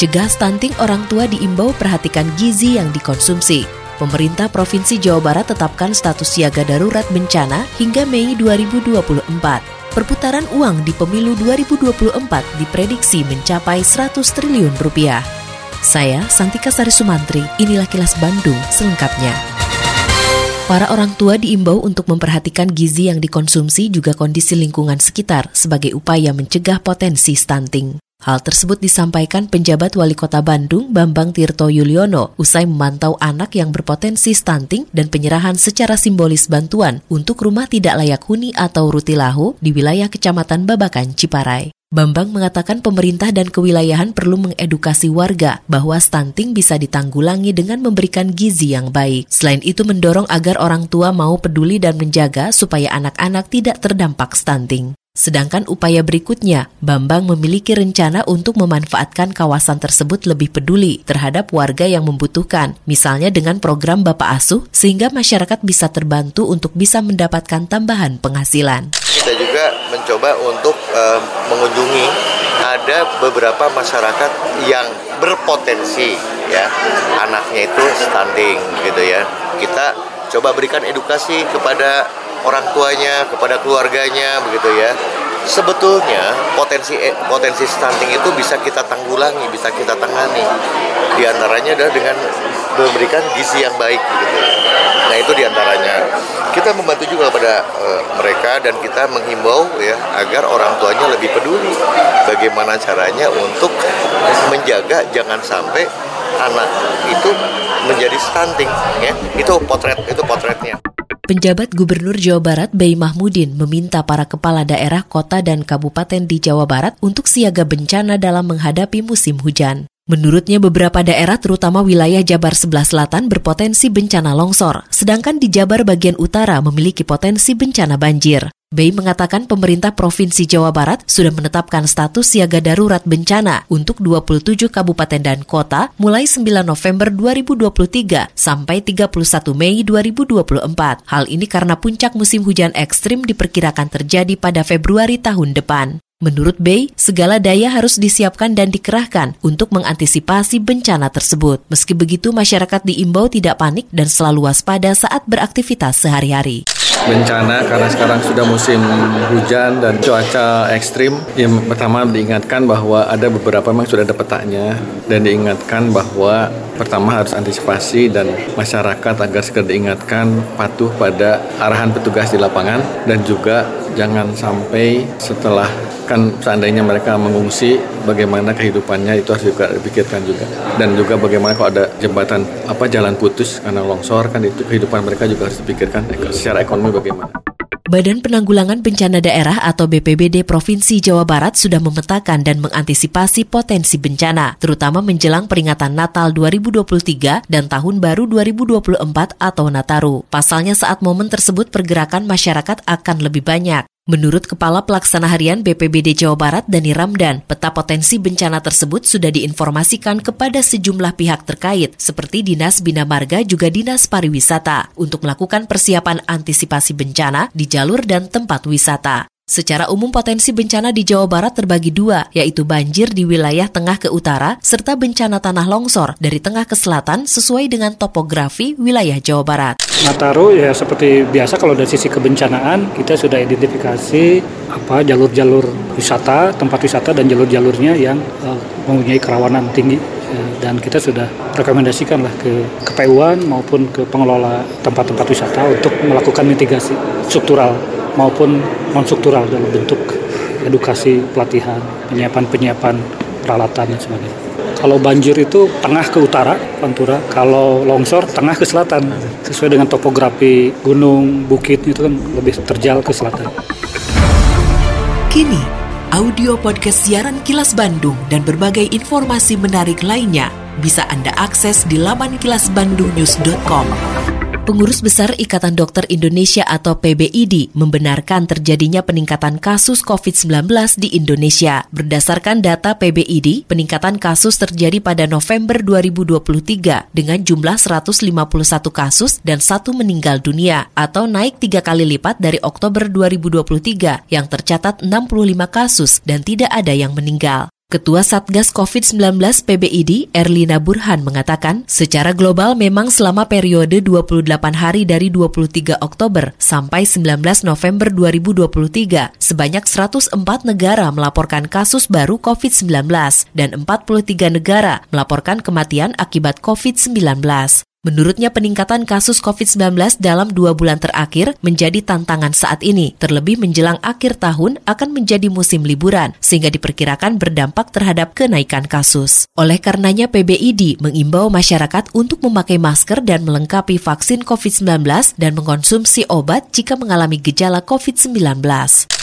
Cegah stunting orang tua diimbau perhatikan gizi yang dikonsumsi. Pemerintah Provinsi Jawa Barat tetapkan status siaga darurat bencana hingga Mei 2024. Perputaran uang di pemilu 2024 diprediksi mencapai 100 triliun rupiah. Saya Santika Sari Sumantri, inilah kilas Bandung selengkapnya. Para orang tua diimbau untuk memperhatikan gizi yang dikonsumsi juga kondisi lingkungan sekitar sebagai upaya mencegah potensi stunting. Hal tersebut disampaikan penjabat wali kota Bandung Bambang Tirto Yuliono usai memantau anak yang berpotensi stunting dan penyerahan secara simbolis bantuan untuk rumah tidak layak huni atau rutilahu di wilayah kecamatan Babakan, Ciparai. Bambang mengatakan pemerintah dan kewilayahan perlu mengedukasi warga bahwa stunting bisa ditanggulangi dengan memberikan gizi yang baik. Selain itu mendorong agar orang tua mau peduli dan menjaga supaya anak-anak tidak terdampak stunting. Sedangkan upaya berikutnya, Bambang memiliki rencana untuk memanfaatkan kawasan tersebut lebih peduli terhadap warga yang membutuhkan, misalnya dengan program Bapak Asuh, sehingga masyarakat bisa terbantu untuk bisa mendapatkan tambahan penghasilan. Kita juga mencoba untuk uh, mengunjungi ada beberapa masyarakat yang berpotensi ya anaknya itu stunting gitu ya. Kita coba berikan edukasi kepada orang tuanya, kepada keluarganya begitu ya. Sebetulnya potensi eh, potensi stunting itu bisa kita tanggulangi, bisa kita tangani. Di antaranya adalah dengan memberikan gizi yang baik begitu. Nah, itu di antaranya. Kita membantu juga kepada uh, mereka dan kita menghimbau ya agar orang tuanya lebih peduli bagaimana caranya untuk menjaga jangan sampai anak itu menjadi stunting ya. Itu potret itu potretnya. Penjabat Gubernur Jawa Barat Bay Mahmudin meminta para kepala daerah kota dan kabupaten di Jawa Barat untuk siaga bencana dalam menghadapi musim hujan. Menurutnya beberapa daerah terutama wilayah Jabar sebelah selatan berpotensi bencana longsor, sedangkan di Jabar bagian utara memiliki potensi bencana banjir. Bay mengatakan pemerintah Provinsi Jawa Barat sudah menetapkan status siaga darurat bencana untuk 27 kabupaten dan kota mulai 9 November 2023 sampai 31 Mei 2024. Hal ini karena puncak musim hujan ekstrim diperkirakan terjadi pada Februari tahun depan. Menurut Bay, segala daya harus disiapkan dan dikerahkan untuk mengantisipasi bencana tersebut. Meski begitu, masyarakat diimbau tidak panik dan selalu waspada saat beraktivitas sehari-hari bencana karena sekarang sudah musim hujan dan cuaca ekstrim. Yang pertama diingatkan bahwa ada beberapa memang sudah ada petanya dan diingatkan bahwa pertama harus antisipasi dan masyarakat agar segera diingatkan patuh pada arahan petugas di lapangan dan juga jangan sampai setelah kan seandainya mereka mengungsi bagaimana kehidupannya itu harus juga dipikirkan juga dan juga bagaimana kalau ada jembatan apa jalan putus karena longsor kan itu kehidupan mereka juga harus dipikirkan secara ekonomi bagaimana. Badan Penanggulangan Bencana Daerah atau BPBD Provinsi Jawa Barat sudah memetakan dan mengantisipasi potensi bencana, terutama menjelang peringatan Natal 2023 dan Tahun Baru 2024 atau Nataru. Pasalnya saat momen tersebut pergerakan masyarakat akan lebih banyak. Menurut Kepala Pelaksana Harian BPBD Jawa Barat Dani Ramdan, peta potensi bencana tersebut sudah diinformasikan kepada sejumlah pihak terkait seperti Dinas Bina Marga juga Dinas Pariwisata untuk melakukan persiapan antisipasi bencana di jalur dan tempat wisata. Secara umum potensi bencana di Jawa Barat terbagi dua, yaitu banjir di wilayah tengah ke utara, serta bencana tanah longsor dari tengah ke selatan sesuai dengan topografi wilayah Jawa Barat. Nataru ya seperti biasa kalau dari sisi kebencanaan kita sudah identifikasi apa jalur-jalur wisata, tempat wisata dan jalur-jalurnya yang uh, mempunyai kerawanan tinggi ya, dan kita sudah rekomendasikan lah ke KPUan maupun ke pengelola tempat-tempat wisata untuk melakukan mitigasi struktural maupun non struktural dalam bentuk edukasi, pelatihan, penyiapan-penyiapan peralatan dan sebagainya. Kalau banjir itu tengah ke utara, Pantura. Kalau longsor tengah ke selatan. Sesuai dengan topografi gunung, bukit itu kan lebih terjal ke selatan. Kini, audio podcast siaran Kilas Bandung dan berbagai informasi menarik lainnya bisa Anda akses di laman kilasbandungnews.com. Pengurus Besar Ikatan Dokter Indonesia atau PBID membenarkan terjadinya peningkatan kasus COVID-19 di Indonesia. Berdasarkan data PBID, peningkatan kasus terjadi pada November 2023 dengan jumlah 151 kasus dan satu meninggal dunia atau naik tiga kali lipat dari Oktober 2023 yang tercatat 65 kasus dan tidak ada yang meninggal. Ketua Satgas COVID-19 PBID, Erlina Burhan, mengatakan, secara global memang selama periode 28 hari dari 23 Oktober sampai 19 November 2023, sebanyak 104 negara melaporkan kasus baru COVID-19 dan 43 negara melaporkan kematian akibat COVID-19. Menurutnya peningkatan kasus COVID-19 dalam dua bulan terakhir menjadi tantangan saat ini, terlebih menjelang akhir tahun akan menjadi musim liburan, sehingga diperkirakan berdampak terhadap kenaikan kasus. Oleh karenanya PBID mengimbau masyarakat untuk memakai masker dan melengkapi vaksin COVID-19 dan mengkonsumsi obat jika mengalami gejala COVID-19.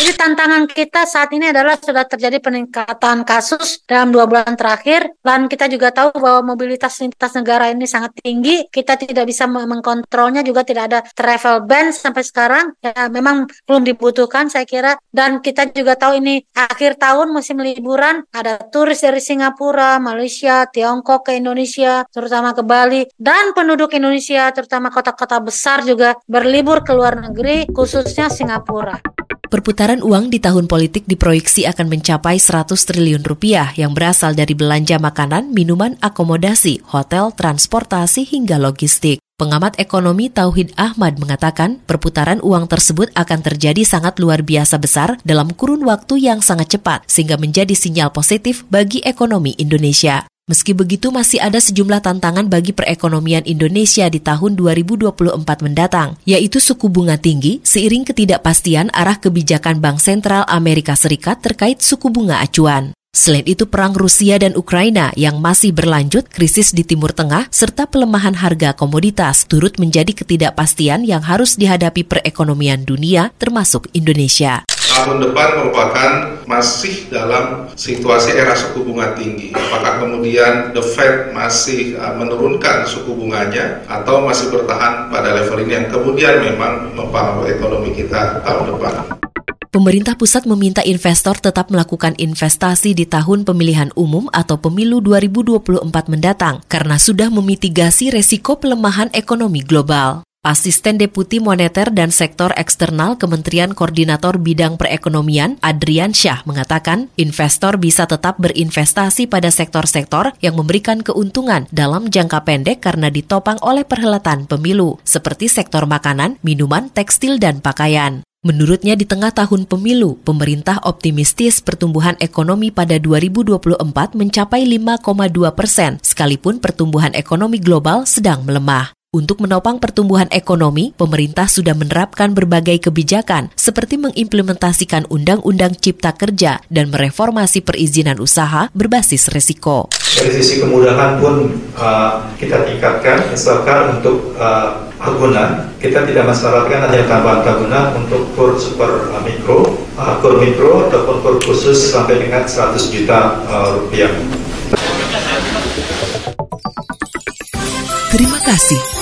Jadi tantangan kita saat ini adalah sudah terjadi peningkatan kasus dalam dua bulan terakhir dan kita juga tahu bahwa mobilitas lintas negara ini sangat tinggi. Kita tidak bisa mengkontrolnya juga tidak ada travel ban sampai sekarang. Ya, memang belum dibutuhkan saya kira dan kita juga tahu ini akhir tahun musim liburan ada turis dari Singapura, Malaysia, Tiongkok ke Indonesia, terutama ke Bali dan penduduk Indonesia terutama kota-kota besar juga berlibur ke luar negeri khususnya Singapura. Perputaran uang di tahun politik diproyeksi akan mencapai 100 triliun rupiah yang berasal dari belanja makanan, minuman, akomodasi, hotel, transportasi hingga logistik. Pengamat ekonomi Tauhid Ahmad mengatakan perputaran uang tersebut akan terjadi sangat luar biasa besar dalam kurun waktu yang sangat cepat sehingga menjadi sinyal positif bagi ekonomi Indonesia. Meski begitu masih ada sejumlah tantangan bagi perekonomian Indonesia di tahun 2024 mendatang, yaitu suku bunga tinggi seiring ketidakpastian arah kebijakan Bank Sentral Amerika Serikat terkait suku bunga acuan. Selain itu perang Rusia dan Ukraina yang masih berlanjut, krisis di Timur Tengah, serta pelemahan harga komoditas turut menjadi ketidakpastian yang harus dihadapi perekonomian dunia termasuk Indonesia tahun depan merupakan masih dalam situasi era suku bunga tinggi. Apakah kemudian The Fed masih uh, menurunkan suku bunganya atau masih bertahan pada level ini yang kemudian memang mempengaruhi ekonomi kita tahun depan. Pemerintah pusat meminta investor tetap melakukan investasi di tahun pemilihan umum atau pemilu 2024 mendatang karena sudah memitigasi resiko pelemahan ekonomi global. Asisten Deputi Moneter dan Sektor Eksternal Kementerian Koordinator Bidang Perekonomian Adrian Syah mengatakan investor bisa tetap berinvestasi pada sektor-sektor yang memberikan keuntungan dalam jangka pendek karena ditopang oleh perhelatan pemilu, seperti sektor makanan, minuman, tekstil, dan pakaian. Menurutnya di tengah tahun pemilu, pemerintah optimistis pertumbuhan ekonomi pada 2024 mencapai 5,2 persen, sekalipun pertumbuhan ekonomi global sedang melemah. Untuk menopang pertumbuhan ekonomi, pemerintah sudah menerapkan berbagai kebijakan seperti mengimplementasikan Undang-Undang Cipta Kerja dan mereformasi perizinan usaha berbasis resiko. Dari sisi kemudahan pun uh, kita tingkatkan, misalkan untuk uh, agunan, kita tidak mensyaratkan adanya tambahan tahunan untuk kur super uh, mikro, uh, kur mikro ataupun kur khusus sampai dengan 100 juta uh, rupiah. Terima kasih